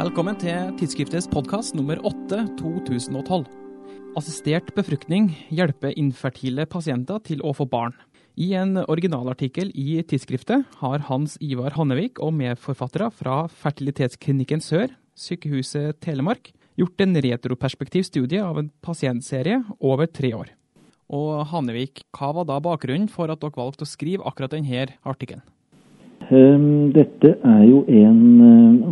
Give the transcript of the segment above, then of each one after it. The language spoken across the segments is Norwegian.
Velkommen til tidsskriftets podkast nummer 8 2012. Assistert befruktning hjelper infertile pasienter til å få barn. I en originalartikkel i tidsskriftet har Hans Ivar Hannevik og medforfattere fra Fertilitetsklinikken Sør, Sykehuset Telemark, gjort en retroperspektiv studie av en pasientserie over tre år. Og Hannevik, hva var da bakgrunnen for at dere valgte å skrive akkurat denne artikkelen? Ehm, dette er jo en eh,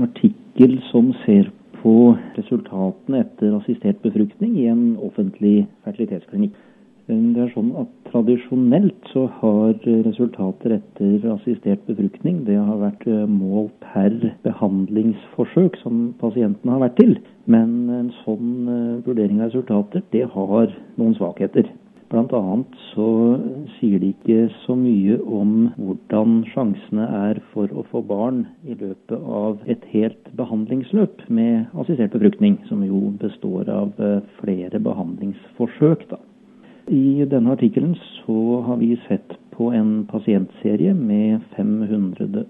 artikkel som ser på resultatene etter assistert befruktning i en offentlig fertilitetsklinikk. Det er sånn at Tradisjonelt så har resultater etter assistert befruktning det har vært eh, mål per behandlingsforsøk som pasientene har vært til. Men en sånn eh, vurdering av resultater det har noen svakheter. Bl.a. så sier de ikke så mye om hvordan sjansene er for å få barn i løpet av et helt behandlingsløp med assistert befruktning, som jo består av eh, flere behandlingsforsøk. Da. I denne artikkelen så har vi sett på en pasientserie med 546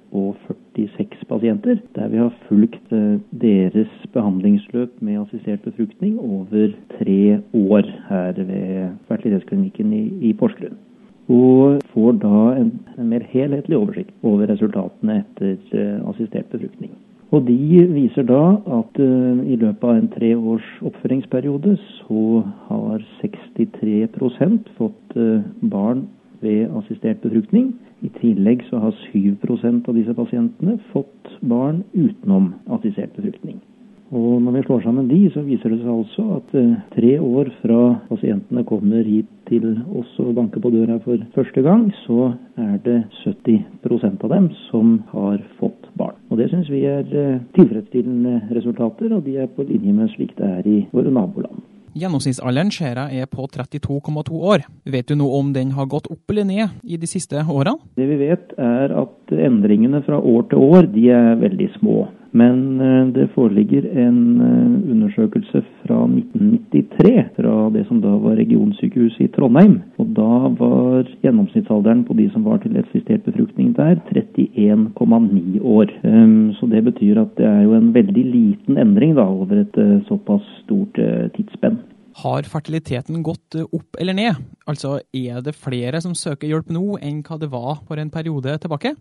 pasienter, der vi har fulgt eh, deres behandlingsløp med assistert befruktning over tre år her ved fertilitetsklinikken i, i Porsgrunn. Og får da en, en, mer helhetlig oversikt over resultatene etter uh, assistert befruktning. Og de viser da at uh, i løpet av en tre års oppføringsperiode så har 63 fått uh, barn ved assistert befruktning. I tillegg så har 7% av disse pasientene fått barn utenom assistert befruktning. Og når vi slår sammen de, så viser det seg altså at eh, tre år fra pasientene kommer hit til oss og banker på døra for første gang, så er det 70% av dem som har fått barn. Og det syns vi er eh, tilfredsstillende resultater, og de er på linje med slik det er i våre naboland. Gjennomsnittsalderen ser jeg er på 32,2 år. Vet du noe om den har gått opp eller ned i de siste årene? Det vi vet er at endringene fra år til år de er veldig små. Men eh, det foreligger en eh, undersøkelse fra 1993, fra det som da var regionsykehuset i Trondheim. Og da var gjennomsnittsalderen på de som var til assistert befruktning der, 31,9 år. Ehm, så det betyr at det er jo en veldig liten endring da, over et eh, såpass stort tidsspenn. Har fertiliteten gått opp eller ned? Altså er det flere som søker hjelp nå enn hva det var for en periode tilbake?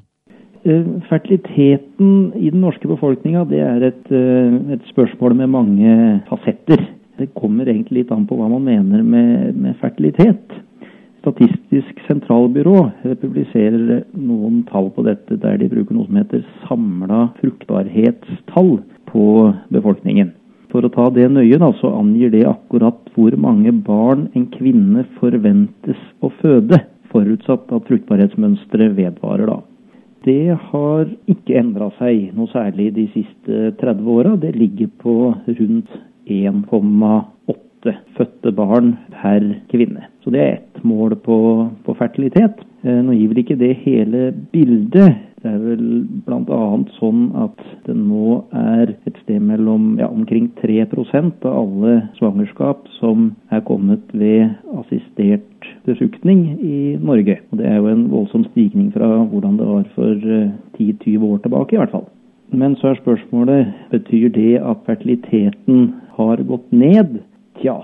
Eh, fertiliteten i den norske befolkninga er et, eh, et, spørsmål med mange fasetter. Det kommer egentlig litt an på hva man mener med, med fertilitet. Statistisk sentralbyrå publiserer noen tall på dette der de bruker noe som heter samla fruktbarhetstall på befolkningen. For å ta det nøye, da, så angir det akkurat hvor mange barn en kvinne forventes å føde, forutsatt at fruktbarhetsmønsteret vedvarer. da. Det har ikke endra seg noe særlig de siste 30 åra. Det ligger på rundt 1,8 fødte barn per kvinne. Så det er ett mål på, på fertilitet. Eh, nå gir vel ikke det hele bildet. Det er vel bl.a. sånn at det nå er et sted mellom ja, omkring 3% av alle svangerskap som er kommet ved assistert befruktning i Norge. Og Det er jo en voldsom stigning fra hvordan det var for 10-20 eh, år tilbake, i hvert fall. Men så er spørsmålet betyr det at fertiliteten har gått ned. Tja,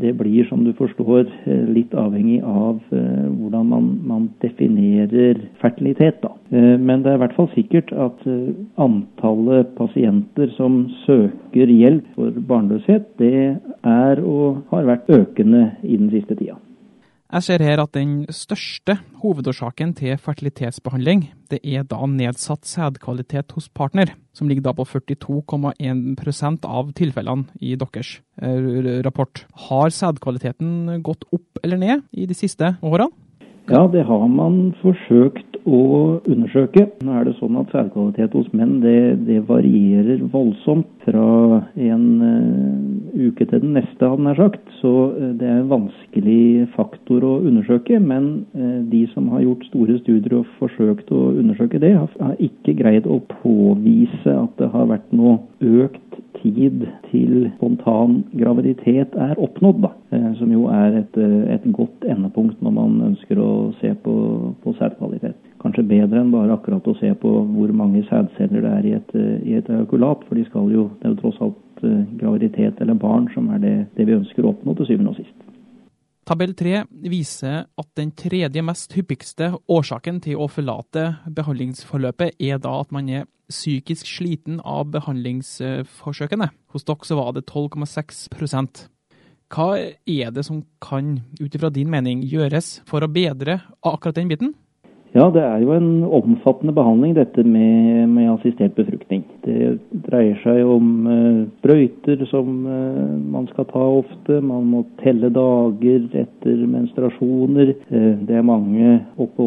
det blir, som du forstår, eh, litt avhengig av eh, hvordan man, man definerer fertilitet. Da. Men det er i hvert fall sikkert at antallet pasienter som søker hjelp for barnløshet, det er og har vært økende i den siste tida. Jeg ser her at den største hovedårsaken til fertilitetsbehandling, det er da nedsatt sædkvalitet hos partner, som ligger da på 42,1% av tilfellene i deres eh, rapport. Har sædkvaliteten gått opp eller ned i de siste årene? Ja, det har man forsøkt å undersøke. Nå er det sånn at sædkvalitet hos menn det, det varierer voldsomt fra en uh, uke til den neste, hadde nær sagt. Så uh, det er en vanskelig faktor å undersøke. Men uh, de som har gjort store studier og forsøkt å undersøke det, har, har ikke greid å påvise at det har vært noe økt tid til spontan graviditet er oppnådd, da. Som jo er et, et godt endepunkt når man ønsker å se på, på sædkvalitet kanskje bedre enn bare akkurat å se på hvor mange sædceller det er i et, i et ejakulat. For de skal jo, det er jo tross alt graviditet eller barn som er det, det vi ønsker å oppnå til syvende og sist. Tabell 3 viser at den tredje mest hyppigste årsaken til å forlate behandlingsforløpet er da at man er psykisk sliten av behandlingsforsøkene. Hos dere så var det 12,6% Hva er det som kan, ut ifra din mening, gjøres for å bedre akkurat den biten? Ja, det er jo en omfattende behandling dette med, med assistert befruktning. Det dreier seg om uh, brøyter som uh, man skal ta ofte. Man må telle dager etter menstruasjoner. Uh, det er mange og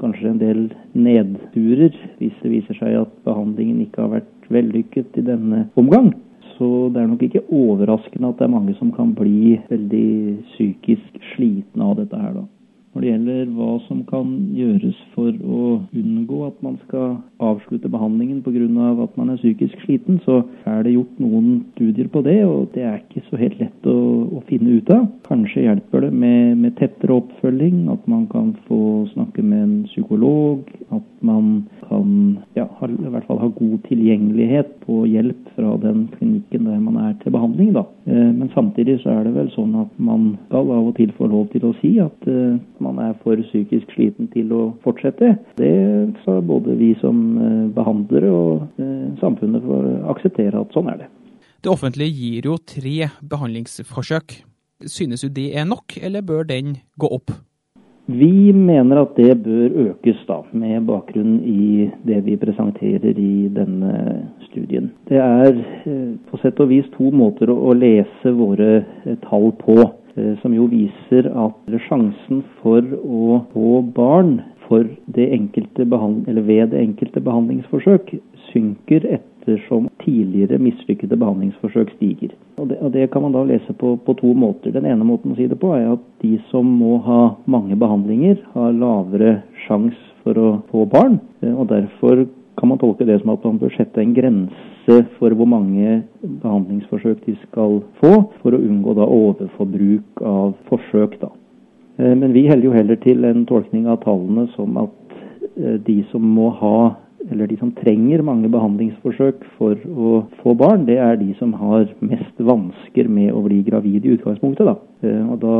kanskje en del nedturer hvis det viser seg at behandlingen ikke har vært vellykket i denne omgang. Så det er nok ikke overraskende at det er mange som kan bli veldig psykisk slitne av dette her, da. Når det gjelder hva som kan gjøres for å unngå at man skal avslutte behandlingen pga. at man er psykisk sliten, så er det gjort noen studier på det, og det er ikke så helt lett å, å finne ut av. Kanskje hjelper det med, med, tettere oppfølging, at man kan få snakke med en psykolog, at man kan ja, har, i hvert fall ha god tilgjengelighet på hjelp fra den klinikken der man er til behandling. Da. Eh, men samtidig så er det vel sånn at man skal av og til få lov til å si at eh, man er for psykisk sliten til å fortsette. Det skal både vi som eh, behandlere og samfunnet få akseptere at sånn er det. Det offentlige gir jo tre behandlingsforsøk. Synes du det er nok, eller bør den gå opp? Vi mener at det bør økes, da, med bakgrunn i det vi presenterer i denne studien. Det er eh, på sett og vis to måter å lese våre eh, tall på, eh, som jo viser at sjansen for å få barn det ved det enkelte behandlingsforsøk synker etter ettersom tidligere mislykkede behandlingsforsøk stiger. Og det, og det, kan man da lese på, på, to måter. Den ene måten å si det på er at de som må ha mange behandlinger, har lavere sjanse for å få barn. Eh, og derfor kan man tolke det som at man bør sette en grense for hvor mange behandlingsforsøk de skal få, for å unngå da overforbruk av forsøk. da. Eh, men vi heller jo heller til en tolkning av tallene som at eh, de som må ha eller de som trenger mange behandlingsforsøk for å få barn, det er de som har mest vansker med å bli gravid i utgangspunktet. Da. Eh, og da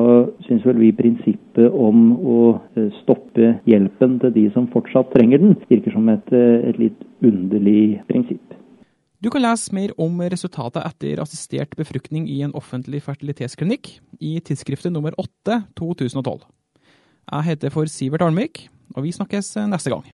syns vel vi prinsippet om å eh, stoppe hjelpen til de som fortsatt trenger den, virker som et, eh, et litt underlig prinsipp. Du kan lese mer om resultatet etter assistert befruktning i en offentlig fertilitetsklinikk i tidsskriftet nummer 8 2012. Jeg heter for Sivert Almvik, og vi snakkes neste gang.